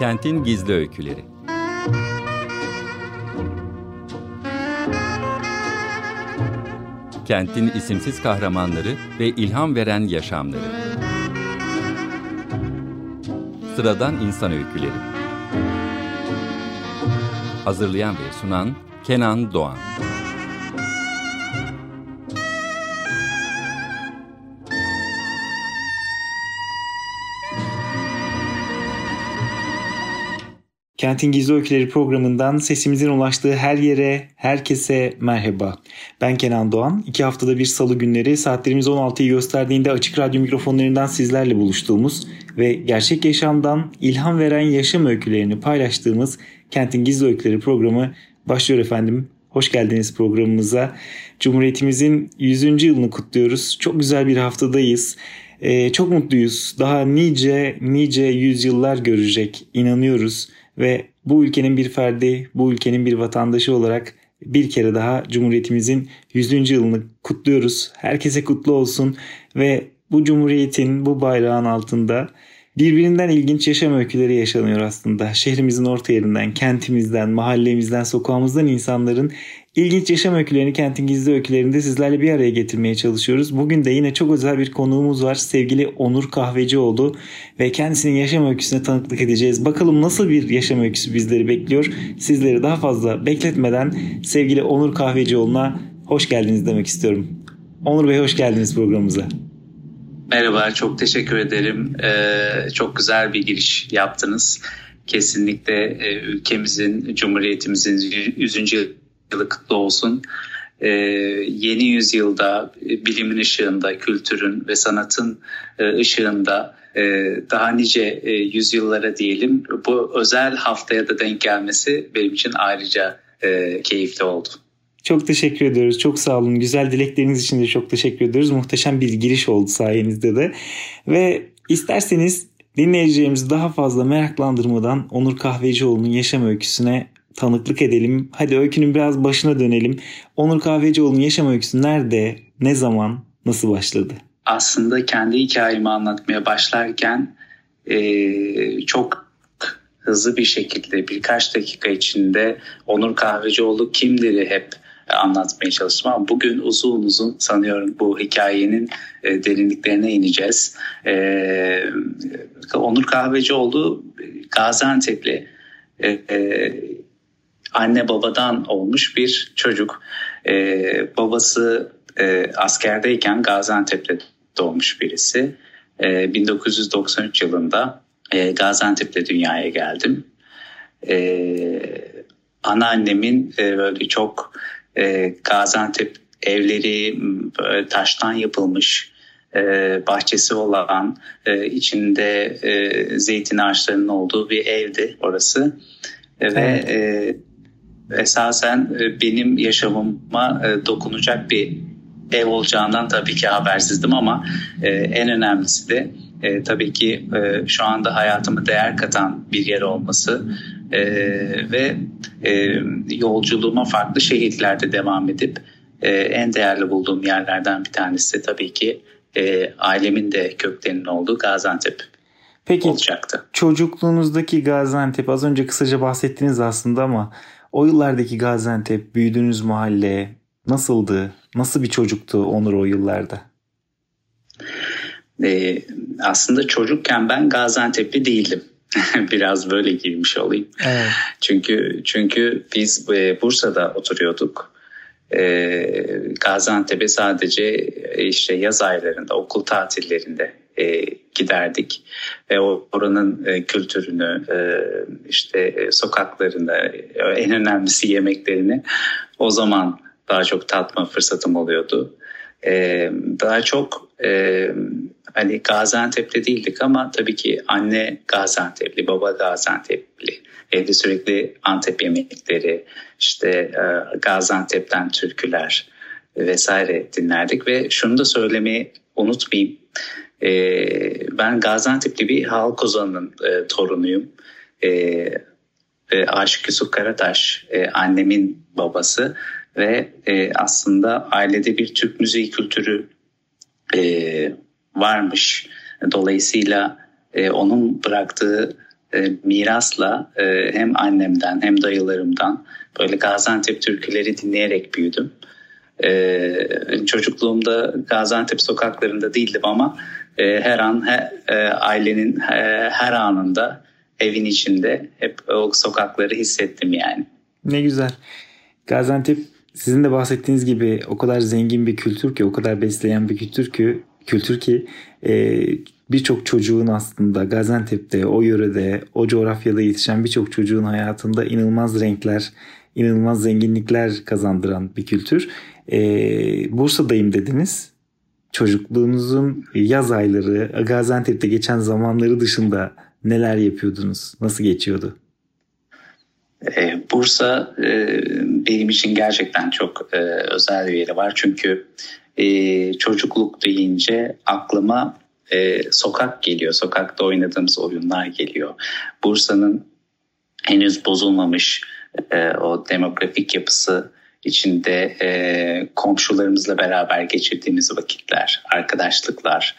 Kentin Gizli Öyküleri. Kentin isimsiz kahramanları ve ilham veren yaşamları. Sıradan İnsan Öyküleri. Hazırlayan ve sunan Kenan Doğan Kentin Gizli Öyküleri programından sesimizin ulaştığı her yere, herkese merhaba. Ben Kenan Doğan. İki haftada bir salı günleri saatlerimiz 16'yı gösterdiğinde açık radyo mikrofonlarından sizlerle buluştuğumuz ve gerçek yaşamdan ilham veren yaşam öykülerini paylaştığımız Kentin Gizli Öyküleri programı başlıyor efendim. Hoş geldiniz programımıza. Cumhuriyetimizin 100. yılını kutluyoruz. Çok güzel bir haftadayız. Ee, çok mutluyuz. Daha nice nice yüzyıllar görecek inanıyoruz ve bu ülkenin bir ferdi, bu ülkenin bir vatandaşı olarak bir kere daha Cumhuriyetimizin 100. yılını kutluyoruz. Herkese kutlu olsun ve bu Cumhuriyet'in bu bayrağın altında birbirinden ilginç yaşam öyküleri yaşanıyor aslında. Şehrimizin orta yerinden, kentimizden, mahallemizden, sokağımızdan insanların İlginç yaşam öykülerini Kentin Gizli Öykülerinde sizlerle bir araya getirmeye çalışıyoruz. Bugün de yine çok özel bir konuğumuz var. Sevgili Onur Kahvecioğlu ve kendisinin yaşam öyküsüne tanıklık edeceğiz. Bakalım nasıl bir yaşam öyküsü bizleri bekliyor. Sizleri daha fazla bekletmeden sevgili Onur Kahvecioğlu'na hoş geldiniz demek istiyorum. Onur Bey hoş geldiniz programımıza. Merhaba, çok teşekkür ederim. Ee, çok güzel bir giriş yaptınız. Kesinlikle e, ülkemizin, Cumhuriyetimizin 100 yılı kutlu olsun. Ee, yeni yüzyılda e, bilimin ışığında, kültürün ve sanatın e, ışığında e, daha nice e, yüzyıllara diyelim bu özel haftaya da denk gelmesi benim için ayrıca e, keyifli oldu. Çok teşekkür ediyoruz. Çok sağ olun. Güzel dilekleriniz için de çok teşekkür ediyoruz. Muhteşem bir giriş oldu sayenizde de. Ve isterseniz dinleyeceğimizi daha fazla meraklandırmadan Onur Kahvecioğlu'nun yaşam öyküsüne tanıklık edelim. Hadi öykünün biraz başına dönelim. Onur Kahvecioğlu'nun yaşam öyküsü nerede, ne zaman, nasıl başladı? Aslında kendi hikayemi anlatmaya başlarken e, çok hızlı bir şekilde birkaç dakika içinde Onur Kahvecioğlu kimleri hep anlatmaya çalıştım ama bugün uzun uzun sanıyorum bu hikayenin e, derinliklerine ineceğiz. E, Onur Kahvecioğlu Gaziantep'li e, e, anne babadan olmuş bir çocuk. E, babası e, askerdeyken Gaziantep'te doğmuş birisi. E, 1993 yılında e, Gaziantep'te dünyaya geldim. E, anneannemin e, böyle çok e, Gaziantep evleri böyle taştan yapılmış e, bahçesi olan e, içinde e, zeytin ağaçlarının olduğu bir evdi orası. Evet. Ve e, esasen e, benim yaşamıma e, dokunacak bir ev olacağından tabii ki habersizdim ama e, en önemlisi de tabii ki şu anda hayatıma değer katan bir yer olması ve yolculuğuma farklı şehirlerde devam edip en değerli bulduğum yerlerden bir tanesi tabii ki ailemin de köklerinin olduğu Gaziantep Peki, olacaktı. Çocukluğunuzdaki Gaziantep az önce kısaca bahsettiniz aslında ama o yıllardaki Gaziantep, büyüdüğünüz mahalle nasıldı? Nasıl bir çocuktu Onur o yıllarda? Ee, aslında çocukken ben Gaziantep'li değildim. Biraz böyle girmiş olayım. Evet. Çünkü çünkü biz e, Bursa'da oturuyorduk. E, Gaziantep'e sadece e, işte yaz aylarında, okul tatillerinde e, giderdik ve oranın e, kültürünü e, işte e, sokaklarını e, en önemlisi yemeklerini o zaman daha çok tatma fırsatım oluyordu. E, daha çok e, hani Gaziantep'te değildik ama tabii ki anne Gaziantep'li, baba Gaziantep'li. Evde sürekli Antep yemekleri, işte e, Gaziantep'ten türküler vesaire dinlerdik ve şunu da söylemeyi unutmayayım. E, ben Gaziantep'li bir halk ozanının e, torunuyum. E, e, Aşık Yusuf Karataş e, annemin babası ve e, aslında ailede bir Türk müziği kültürü e, varmış. Dolayısıyla e, onun bıraktığı e, mirasla e, hem annemden hem dayılarımdan böyle Gaziantep türküleri dinleyerek büyüdüm. E, çocukluğumda Gaziantep sokaklarında değildim ama e, her an he, e, ailenin he, her anında evin içinde hep o sokakları hissettim yani. Ne güzel. Gaziantep sizin de bahsettiğiniz gibi o kadar zengin bir kültür ki, o kadar besleyen bir kültür ki, kültür ki e, birçok çocuğun aslında Gaziantep'te, o yörede, o coğrafyada yetişen birçok çocuğun hayatında inanılmaz renkler, inanılmaz zenginlikler kazandıran bir kültür. E, Bursa'dayım dediniz. Çocukluğunuzun yaz ayları, Gaziantep'te geçen zamanları dışında neler yapıyordunuz? Nasıl geçiyordu? E, Bursa e, benim için gerçekten çok e, özel bir yeri var. Çünkü çocukluk deyince aklıma sokak geliyor. Sokakta oynadığımız oyunlar geliyor. Bursa'nın henüz bozulmamış o demografik yapısı içinde e, komşularımızla beraber geçirdiğimiz vakitler, arkadaşlıklar,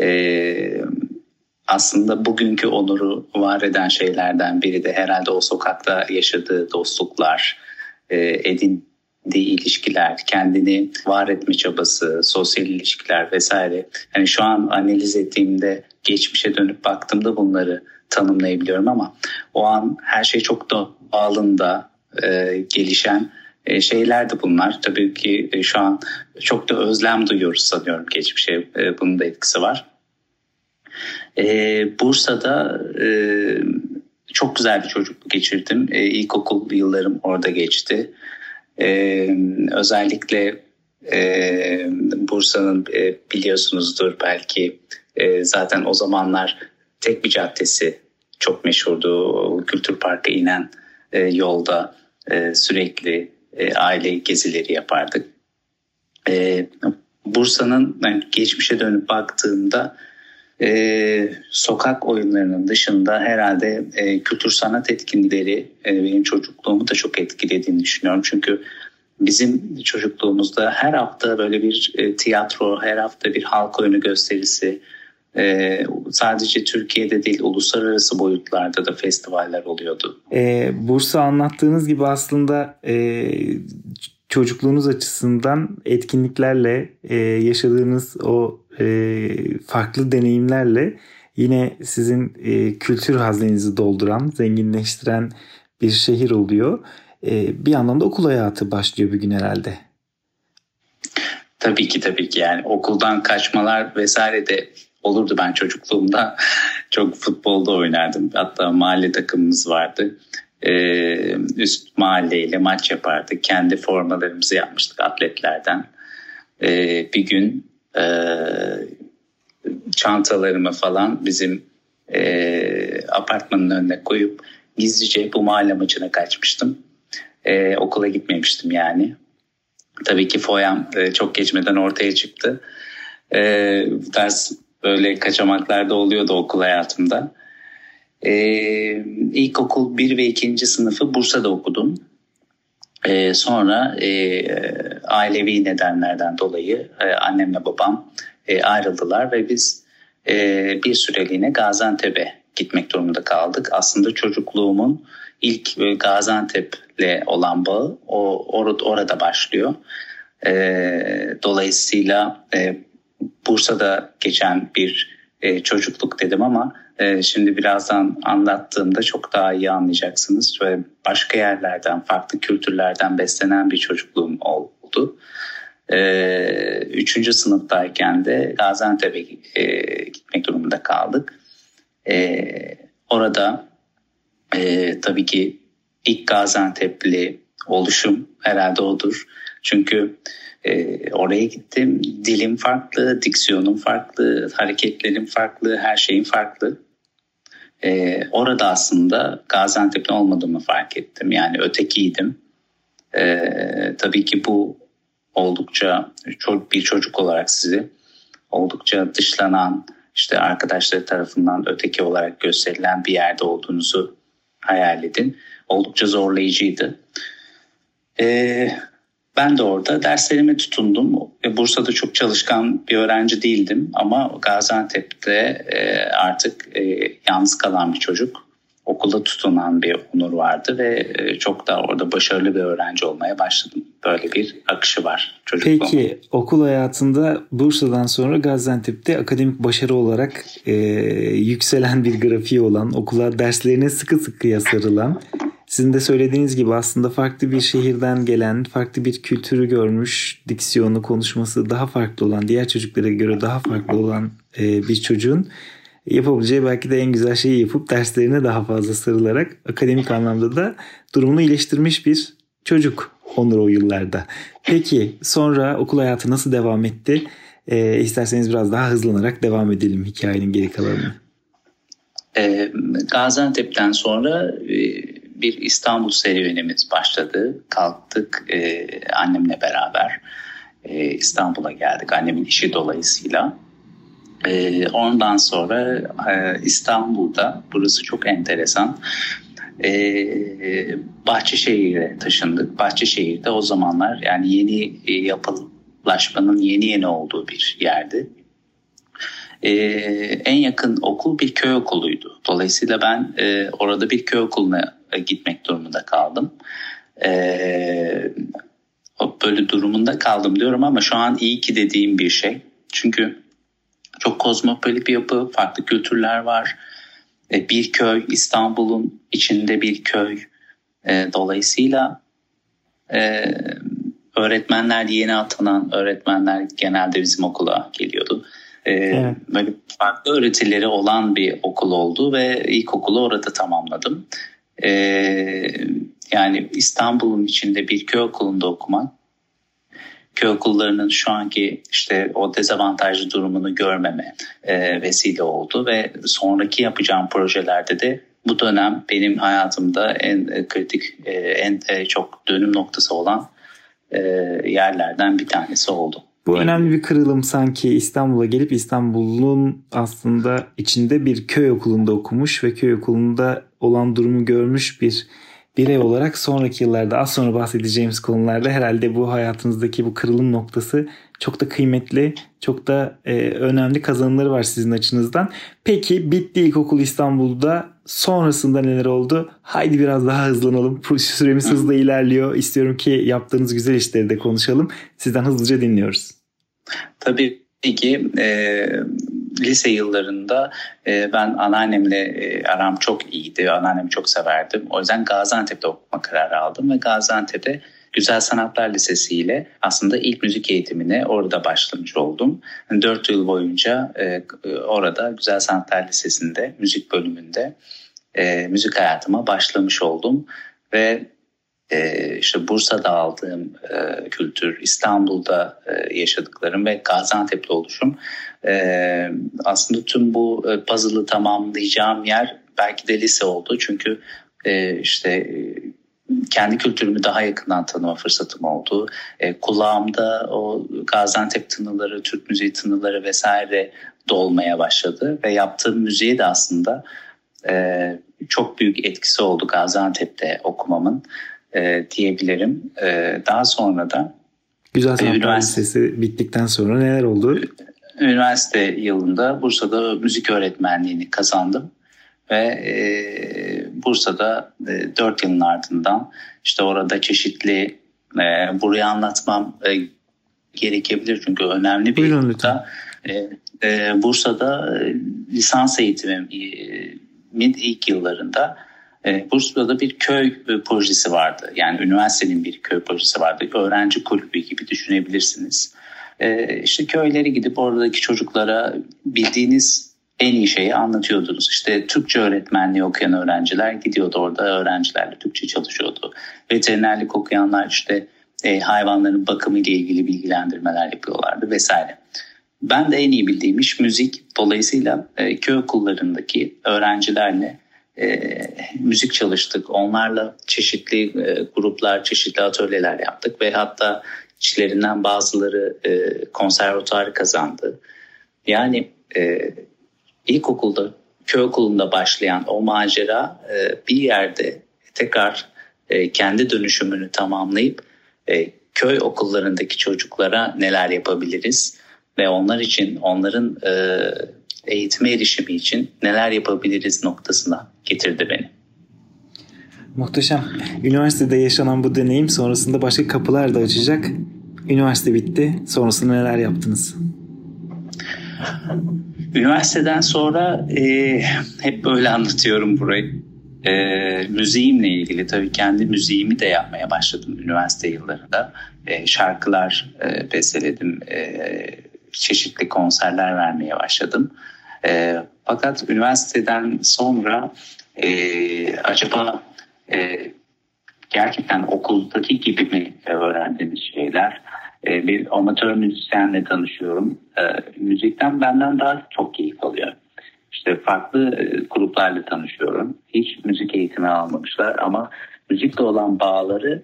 e, aslında bugünkü onuru var eden şeylerden biri de herhalde o sokakta yaşadığı dostluklar, e, edindiği ilişkiler, kendini var etme çabası, sosyal ilişkiler vesaire. Yani şu an analiz ettiğimde, geçmişe dönüp baktığımda bunları tanımlayabiliyorum ama o an her şey çok doğalında e, gelişen şeyler de bunlar. Tabii ki e, şu an çok da özlem duyuyoruz sanıyorum geçmişe. E, bunun da etkisi var. E, Bursa'da e, çok güzel bir çocukluk geçirdim. E, ilkokul yıllarım orada geçti. E, özellikle e, Bursa'nın e, biliyorsunuzdur belki e, zaten o zamanlar tek bir caddesi çok meşhurdu. Kültür Park'a inen e, yolda e, sürekli e, aile gezileri yapardık. E, Bursa'nın yani geçmişe dönüp baktığımda e, sokak oyunlarının dışında herhalde e, kültür sanat etkinlikleri e, benim çocukluğumu da çok etkilediğini düşünüyorum. Çünkü bizim çocukluğumuzda her hafta böyle bir e, tiyatro, her hafta bir halk oyunu gösterisi, e, sadece Türkiye'de değil uluslararası boyutlarda da festivaller oluyordu. E, Bursa anlattığınız gibi aslında e, çocukluğunuz açısından etkinliklerle e, yaşadığınız o e, farklı deneyimlerle yine sizin e, kültür haznenizi dolduran, zenginleştiren bir şehir oluyor. E, bir yandan da okul hayatı başlıyor bir gün herhalde. Tabii ki tabii ki yani okuldan kaçmalar vesaire de olurdu ben çocukluğumda. Çok futbolda oynardım. Hatta mahalle takımımız vardı. Ee, üst mahalleyle maç yapardık. Kendi formalarımızı yapmıştık atletlerden. Ee, bir gün e, çantalarımı falan bizim e, apartmanın önüne koyup gizlice bu mahalle maçına kaçmıştım. E, okula gitmemiştim yani. Tabii ki foyam e, çok geçmeden ortaya çıktı. E, ders böyle kaçamaklar da oluyordu okul hayatımda. E, ilkokul 1 ve 2. sınıfı Bursa'da okudum. E, sonra e, ailevi nedenlerden dolayı e, annemle babam e, ayrıldılar ve biz e, bir süreliğine Gaziantep'e gitmek durumunda kaldık. Aslında çocukluğumun ilk e, Gaziantep'le olan bağı o or, orada başlıyor. E, dolayısıyla e, Bursa'da geçen bir e, çocukluk dedim ama e, şimdi birazdan anlattığımda çok daha iyi anlayacaksınız ve başka yerlerden, farklı kültürlerden beslenen bir çocukluğum oldu. E, üçüncü sınıftayken de Gaziantep'e e, gitmek durumunda kaldık. E, orada e, tabii ki ilk Gaziantep'li oluşum herhalde odur. Çünkü e, oraya gittim. Dilim farklı, diksiyonum farklı, hareketlerim farklı, her şeyin farklı. E, orada aslında Gaziantep'li olmadığımı fark ettim. Yani ötekiydim. E, tabii ki bu oldukça bir çocuk olarak sizi oldukça dışlanan, işte arkadaşları tarafından öteki olarak gösterilen bir yerde olduğunuzu hayal edin. Oldukça zorlayıcıydı. Ee, ben de orada derslerime tutundum. Bursa'da çok çalışkan bir öğrenci değildim ama Gaziantep'te e, artık e, yalnız kalan bir çocuk. okulda tutunan bir onur vardı ve e, çok da orada başarılı bir öğrenci olmaya başladım. Böyle bir akışı var çocukluğum. Peki okul hayatında Bursa'dan sonra Gaziantep'te akademik başarı olarak e, yükselen bir grafiği olan, okula derslerine sıkı sıkıya sarılan, sizin de söylediğiniz gibi aslında farklı bir şehirden gelen, farklı bir kültürü görmüş, diksiyonu, konuşması daha farklı olan, diğer çocuklara göre daha farklı olan e, bir çocuğun yapabileceği belki de en güzel şeyi yapıp derslerine daha fazla sarılarak akademik anlamda da durumunu iyileştirmiş bir çocuk Onur o yıllarda. Peki sonra okul hayatı nasıl devam etti? Ee, isterseniz biraz daha hızlanarak devam edelim hikayenin geri kalanını. Ee, Gaziantep'ten sonra e, bir İstanbul serüvenimiz başladı. Kalktık e, annemle beraber e, İstanbul'a geldik annemin işi dolayısıyla. E, ondan sonra e, İstanbul'da burası çok enteresan. E, Bahçeşehir'e taşındık. Bahçeşehir'de o zamanlar yani yeni e, yapılaşmanın yeni yeni olduğu bir yerdi. E, en yakın okul bir köy okuluydu. Dolayısıyla ben e, orada bir köy okuluna gitmek durumunda kaldım. E, böyle durumunda kaldım diyorum ama şu an iyi ki dediğim bir şey. Çünkü çok kozmopolit bir yapı, farklı kültürler var. E, bir köy, İstanbul'un içinde bir köy. E, dolayısıyla e, öğretmenler yeni atanan öğretmenler genelde bizim okula geliyordu. Evet. Böyle farklı öğretileri olan bir okul oldu ve ilkokulu orada tamamladım. Yani İstanbul'un içinde bir köy okulunda okumak köy okullarının şu anki işte o dezavantajlı durumunu görmeme e, vesile oldu ve sonraki yapacağım projelerde de bu dönem benim hayatımda en e, kritik, e, en e, çok dönüm noktası olan e, yerlerden bir tanesi oldu. Bu önemli bir kırılım sanki. İstanbul'a gelip İstanbul'un aslında içinde bir köy okulunda okumuş ve köy okulunda olan durumu görmüş bir birey olarak sonraki yıllarda az sonra bahsedeceğimiz konularda herhalde bu hayatınızdaki bu kırılım noktası çok da kıymetli, çok da e, önemli kazanımları var sizin açınızdan. Peki bitti ilkokul İstanbul'da sonrasında neler oldu? Haydi biraz daha hızlanalım. Süremiz hızla ilerliyor. İstiyorum ki yaptığınız güzel işleri de konuşalım. Sizden hızlıca dinliyoruz. Tabii ki e, lise yıllarında e, ben anneannemle e, aram çok iyiydi. Anneannemi çok severdim. O yüzden Gaziantep'te okuma kararı aldım ve Gaziantep'te Güzel Sanatlar Lisesi ile aslında ilk müzik eğitimine orada başlamış oldum. Dört yıl boyunca e, orada Güzel Sanatlar Lisesi'nde müzik bölümünde e, müzik hayatıma başlamış oldum ve e, işte Bursa'da aldığım e, kültür, İstanbul'da e, yaşadıklarım ve Gaziantep'te oluşum e, aslında tüm bu e, puzzle'ı tamamlayacağım yer belki de lise oldu. Çünkü e, işte e, kendi kültürümü daha yakından tanıma fırsatım oldu. E, kulağımda o Gaziantep tınıları, Türk müziği tınıları vesaire dolmaya başladı ve yaptığım müziği de aslında e, çok büyük etkisi oldu Gaziantep'te okumamın e, diyebilirim. E, daha sonra da Güzel Sanatlar Lisesi bittikten sonra neler oldu? Üniversite yılında Bursa'da müzik öğretmenliğini kazandım ve e, Bursa'da e, 4 yılın ardından işte orada çeşitli e, burayı anlatmam e, gerekebilir çünkü önemli bir nokta. E, e, Bursa'da e, lisans eğitimimin ilk yıllarında e, Bursa'da bir köy e, projesi vardı. Yani üniversitenin bir köy projesi vardı. Öğrenci kulübü gibi düşünebilirsiniz. E, işte köylere gidip oradaki çocuklara bildiğiniz en iyi şeyi anlatıyordunuz. İşte Türkçe öğretmenliği okuyan öğrenciler gidiyordu orada öğrencilerle Türkçe çalışıyordu. Veterinerlik okuyanlar işte e, hayvanların bakımı ile ilgili bilgilendirmeler yapıyorlardı vesaire. Ben de en iyi bildiğim iş müzik. Dolayısıyla e, köy okullarındaki öğrencilerle e, müzik çalıştık. Onlarla çeşitli e, gruplar, çeşitli atölyeler yaptık ve hatta içlerinden bazıları e, konservatuarı kazandı. Yani e, ilkokulda, köy okulunda başlayan o macera e, bir yerde tekrar e, kendi dönüşümünü tamamlayıp e, köy okullarındaki çocuklara neler yapabiliriz ve onlar için onların e, eğitime erişimi için neler yapabiliriz noktasına getirdi beni. Muhteşem. Üniversitede yaşanan bu deneyim sonrasında başka kapılar da açacak. Üniversite bitti. Sonrasında neler yaptınız? Üniversiteden sonra e, hep böyle anlatıyorum burayı. E, müziğimle ilgili tabii kendi müziğimi de yapmaya başladım üniversite yıllarında. E, şarkılar e, besteledim, e, çeşitli konserler vermeye başladım. E, fakat üniversiteden sonra e, acaba e, gerçekten okuldaki gibi mi öğrendiğimiz şeyler? E, bir amatör müzisyenle tanışıyorum. E, müzikten benden daha çok keyif alıyor. İşte farklı e, gruplarla tanışıyorum. Hiç müzik eğitimi almamışlar ama müzikle olan bağları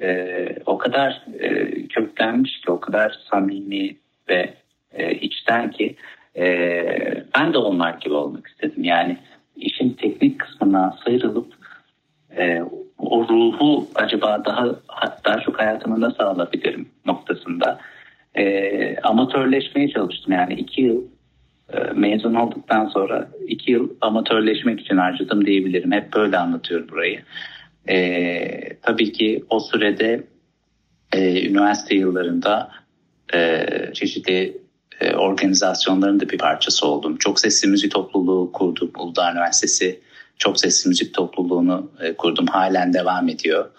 e, o kadar e, köklenmiş ki, o kadar samimi ve e, içten ki e, ben de onlar gibi olmak istedim. Yani işin teknik kısmına sıyrılıp e, o ruhu acaba daha daha çok hayatıma nasıl alabilirim noktasında e, amatörleşmeye çalıştım. Yani iki yıl e, mezun olduktan sonra iki yıl amatörleşmek için harcadım diyebilirim. Hep böyle anlatıyorum burayı. E, tabii ki o sürede e, üniversite yıllarında e, çeşitli e, organizasyonların da bir parçası oldum. Çok sesli müzik topluluğu kurdum. Uludağ Üniversitesi çok sesli müzik topluluğunu e, kurdum. Halen devam ediyor.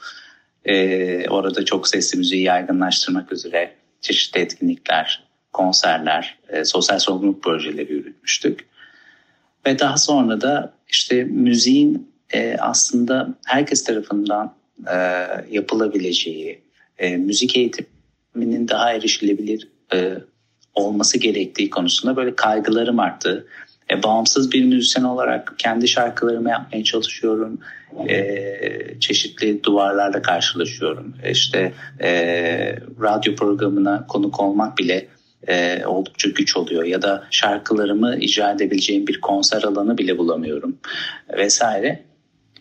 E, orada çok sesli müziği yaygınlaştırmak üzere çeşitli etkinlikler, konserler, e, sosyal sorumluluk projeleri yürütmüştük. Ve daha sonra da işte müziğin aslında herkes tarafından yapılabileceği, müzik eğitiminin daha erişilebilir olması gerektiği konusunda böyle kaygılarım arttı. E, bağımsız bir müzisyen olarak kendi şarkılarımı yapmaya çalışıyorum. E, çeşitli duvarlarla karşılaşıyorum. E, işte e, radyo programına konuk olmak bile e, oldukça güç oluyor. Ya da şarkılarımı icra edebileceğim bir konser alanı bile bulamıyorum vesaire.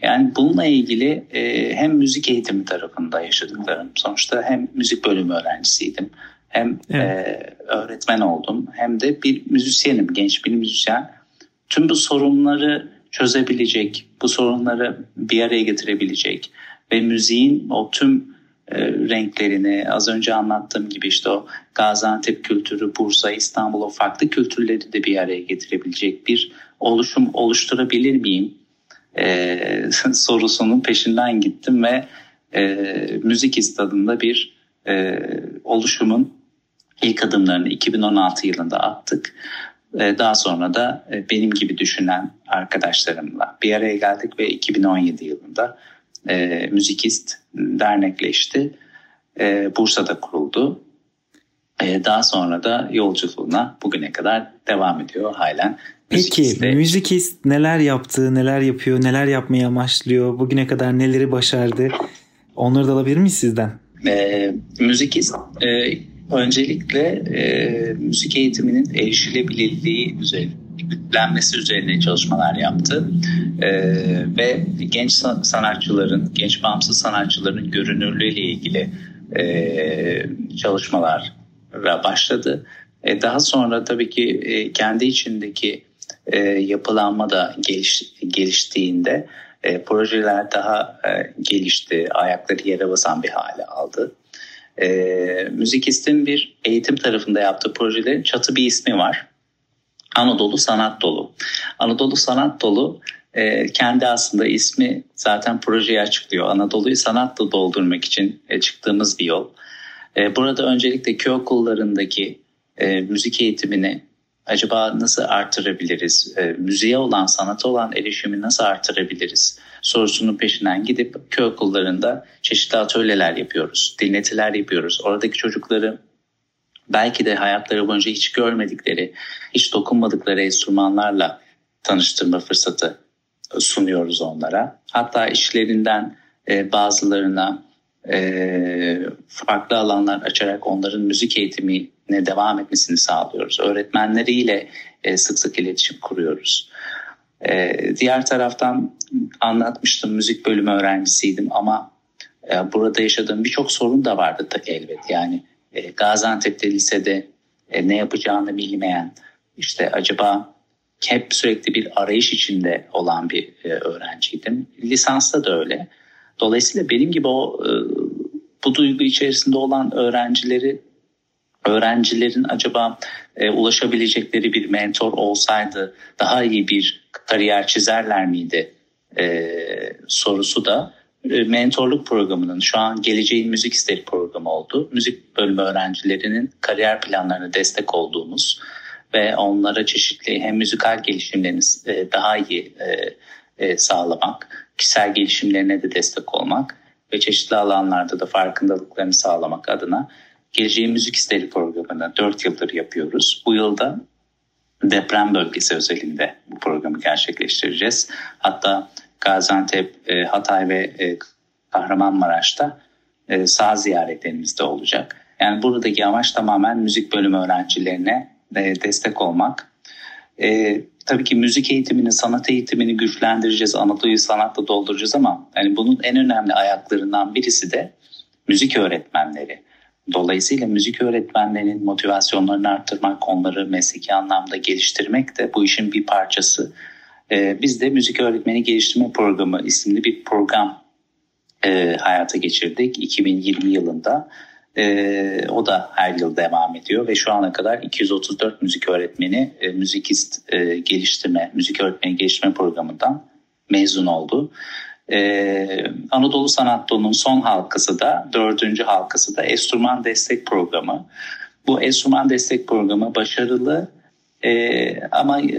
Yani bununla ilgili e, hem müzik eğitimi tarafında yaşadıklarım, sonuçta hem müzik bölümü öğrencisiydim, hem evet. e, öğretmen oldum, hem de bir müzisyenim, genç bir müzisyen tüm bu sorunları çözebilecek, bu sorunları bir araya getirebilecek ve müziğin o tüm e, renklerini az önce anlattığım gibi işte o Gaziantep kültürü, Bursa, İstanbul o farklı kültürleri de bir araya getirebilecek bir oluşum oluşturabilir miyim e, sorusunun peşinden gittim ve e, müzik istadında bir e, oluşumun ilk adımlarını 2016 yılında attık. Ee, daha sonra da e, benim gibi düşünen arkadaşlarımla bir araya geldik ve 2017 yılında e, Müzikist dernekleşti. E, Bursa'da kuruldu. E, daha sonra da yolculuğuna bugüne kadar devam ediyor halen. Peki. Müzikist neler yaptı, neler yapıyor, neler yapmaya amaçlıyor, bugüne kadar neleri başardı? Onları da alabilir miyiz sizden? E, Müzikist e, öncelikle e, müzik eğitiminin erişilebilirliği üzerine güçlenmesi üzerine çalışmalar yaptı e, ve genç sanatçıların, genç bağımsız sanatçıların görünürlüğü ile ilgili e, çalışmalar başladı. E, daha sonra tabii ki e, kendi içindeki e, yapılanma da geliş, geliştiğinde e, projeler daha e, gelişti, ayakları yere basan bir hale aldı. E, Müzikist'in bir eğitim tarafında yaptığı projelerin çatı bir ismi var. Anadolu Sanat Dolu. Anadolu Sanat Dolu e, kendi aslında ismi zaten projeyi açıklıyor. Anadolu'yu sanatla doldurmak için e, çıktığımız bir yol. E, burada öncelikle köy okullarındaki e, müzik eğitimini acaba nasıl artırabiliriz? E, müziğe olan, sanata olan erişimi nasıl artırabiliriz? Sorusunun peşinden gidip köy okullarında çeşitli atölyeler yapıyoruz, dinletiler yapıyoruz. Oradaki çocukları belki de hayatları boyunca hiç görmedikleri, hiç dokunmadıkları enstrümanlarla tanıştırma fırsatı sunuyoruz onlara. Hatta işlerinden e, bazılarına e, farklı alanlar açarak onların müzik eğitimine devam etmesini sağlıyoruz. Öğretmenleriyle e, sık sık iletişim kuruyoruz. E, diğer taraftan anlatmıştım müzik bölümü öğrencisiydim ama e, burada yaşadığım birçok sorun da vardı elbet. Yani Gaziantep'te lisede ne yapacağını bilmeyen, işte acaba hep sürekli bir arayış içinde olan bir öğrenciydim. Lisansta da öyle. Dolayısıyla benim gibi o bu duygu içerisinde olan öğrencileri öğrencilerin acaba e, ulaşabilecekleri bir mentor olsaydı daha iyi bir kariyer çizerler miydi e, sorusu da e, mentorluk programının şu an Geleceğin Müzik İsteri programı oldu. Müzik bölümü öğrencilerinin kariyer planlarına destek olduğumuz ve onlara çeşitli hem müzikal gelişimlerini e, daha iyi e, e, sağlamak, kişisel gelişimlerine de destek olmak ve çeşitli alanlarda da farkındalıklarını sağlamak adına Geleceğin Müzik İsteri programını 4 yıldır yapıyoruz. Bu yılda deprem bölgesi özelinde bu programı gerçekleştireceğiz. Hatta Gaziantep, Hatay ve Kahramanmaraş'ta sağ ziyaretlerimiz de olacak. Yani buradaki amaç tamamen müzik bölümü öğrencilerine destek olmak. E, tabii ki müzik eğitimini, sanat eğitimini güçlendireceğiz, Anadolu'yu sanatla dolduracağız ama yani bunun en önemli ayaklarından birisi de müzik öğretmenleri. Dolayısıyla müzik öğretmenlerinin motivasyonlarını arttırmak, onları mesleki anlamda geliştirmek de bu işin bir parçası. Ee, biz de Müzik Öğretmeni Geliştirme Programı isimli bir program e, hayata geçirdik 2020 yılında. E, o da her yıl devam ediyor ve şu ana kadar 234 müzik öğretmeni e, müzikist e, geliştirme, müzik öğretmeni geliştirme programından mezun oldu. Ee, Anadolu Sanatlı'nın son halkası da dördüncü halkası da enstrüman destek programı. Bu enstrüman destek programı başarılı e, ama e,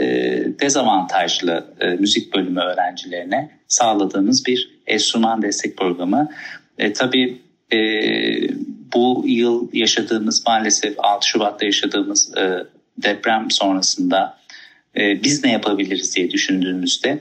dezavantajlı e, müzik bölümü öğrencilerine sağladığımız bir enstrüman destek programı. E, tabii e, bu yıl yaşadığımız maalesef 6 Şubat'ta yaşadığımız e, deprem sonrasında e, biz ne yapabiliriz diye düşündüğümüzde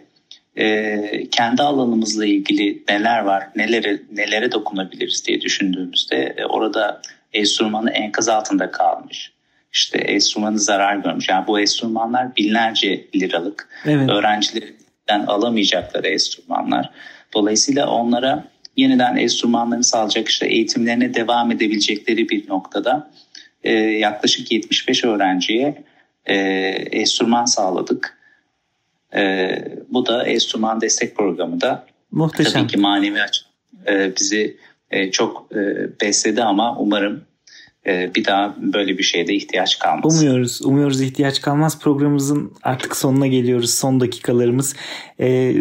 e, kendi alanımızla ilgili neler var, nelere nelere dokunabiliriz diye düşündüğümüzde e, orada enstrümanı enkaz altında kalmış. İşte enstrümanı zarar görmüş. Yani bu enstrümanlar binlerce liralık. Evet. Öğrencilerden alamayacakları enstrümanlar. Dolayısıyla onlara yeniden enstrümanlarını sağlayacak işte eğitimlerine devam edebilecekleri bir noktada e, yaklaşık 75 öğrenciye e, enstrüman sağladık. E, bu da enstrüman destek programı da Muhteşem. tabii ki manevi açı e, bizi e, çok e, besledi ama umarım e, bir daha böyle bir şeyde ihtiyaç kalmaz. Umuyoruz, umuyoruz ihtiyaç kalmaz. Programımızın artık sonuna geliyoruz. Son dakikalarımız. Ee,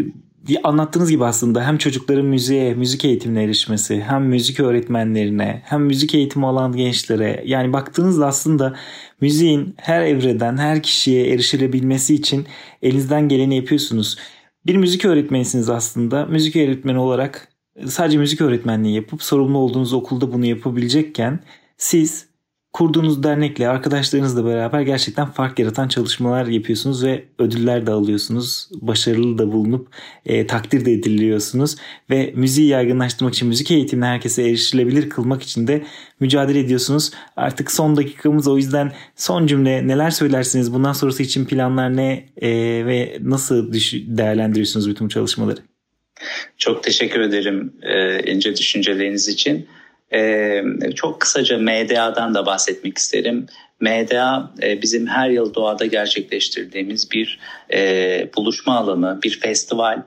anlattığınız gibi aslında hem çocukların müziğe, müzik eğitimine erişmesi, hem müzik öğretmenlerine, hem müzik eğitimi alan gençlere yani baktığınızda aslında müziğin her evreden, her kişiye erişilebilmesi için elinizden geleni yapıyorsunuz. Bir müzik öğretmenisiniz aslında. Müzik öğretmeni olarak sadece müzik öğretmenliği yapıp sorumlu olduğunuz okulda bunu yapabilecekken siz kurduğunuz dernekle arkadaşlarınızla beraber gerçekten fark yaratan çalışmalar yapıyorsunuz ve ödüller de alıyorsunuz. Başarılı da bulunup e, takdir de ediliyorsunuz ve müziği yaygınlaştırmak için müzik eğitimini herkese erişilebilir kılmak için de mücadele ediyorsunuz. Artık son dakikamız o yüzden son cümle neler söylersiniz? Bundan sonrası için planlar ne e, ve nasıl değerlendiriyorsunuz bütün çalışmaları? Çok teşekkür ederim e, ince düşünceleriniz için. Ee, çok kısaca MDA'dan da bahsetmek isterim. MDA e, bizim her yıl doğada gerçekleştirdiğimiz bir e, buluşma alanı, bir festival.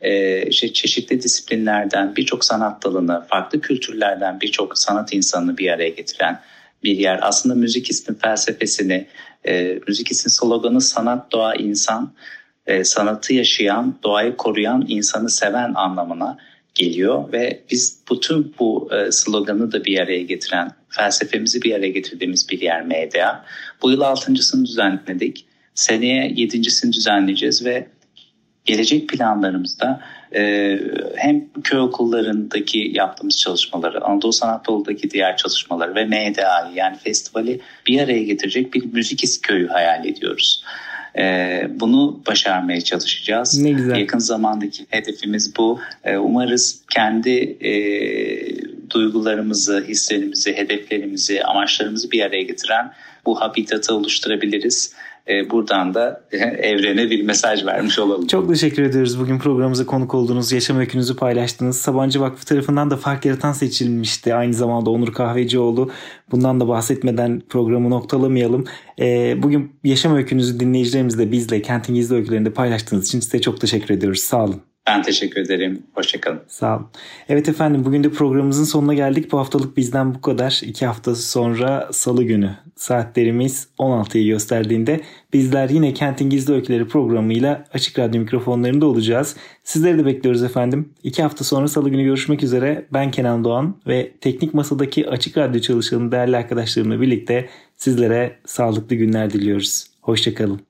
E, işte çeşitli disiplinlerden birçok sanat dalını, farklı kültürlerden birçok sanat insanını bir araya getiren bir yer. Aslında müzikistin felsefesini, e, müzikistin sloganı sanat, doğa, insan, e, sanatı yaşayan, doğayı koruyan, insanı seven anlamına geliyor ve biz bütün bu e, sloganı da bir araya getiren, felsefemizi bir araya getirdiğimiz bir yer medya. Bu yıl altıncısını düzenledik. Seneye yedincisini düzenleyeceğiz ve gelecek planlarımızda e, hem köy okullarındaki yaptığımız çalışmaları, Anadolu Sanatlı'daki diğer çalışmaları ve MDA'yı yani festivali bir araya getirecek bir müzik köyü hayal ediyoruz. Ee, bunu başarmaya çalışacağız. Ne güzel. Yakın zamandaki hedefimiz bu. Ee, umarız kendi e, duygularımızı, hislerimizi, hedeflerimizi, amaçlarımızı bir araya getiren bu habitatı oluşturabiliriz. e, buradan da evrene bir mesaj vermiş olalım. Çok teşekkür ediyoruz bugün programımıza konuk olduğunuz, yaşam öykünüzü paylaştınız. Sabancı Vakfı tarafından da fark yaratan seçilmişti. Aynı zamanda Onur Kahvecioğlu. Bundan da bahsetmeden programı noktalamayalım. E, bugün yaşam öykünüzü dinleyicilerimizle bizle Kentin Gizli Öykülerinde paylaştığınız için size çok teşekkür ediyoruz. Sağ olun. Ben teşekkür ederim. Hoşçakalın. Sağ olun. Evet efendim bugün de programımızın sonuna geldik. Bu haftalık bizden bu kadar. İki hafta sonra salı günü saatlerimiz 16'yı gösterdiğinde bizler yine Kentin Gizli Öyküleri programıyla Açık Radyo mikrofonlarında olacağız. Sizleri de bekliyoruz efendim. İki hafta sonra salı günü görüşmek üzere. Ben Kenan Doğan ve Teknik Masa'daki Açık Radyo çalışanı değerli arkadaşlarımla birlikte sizlere sağlıklı günler diliyoruz. Hoşçakalın.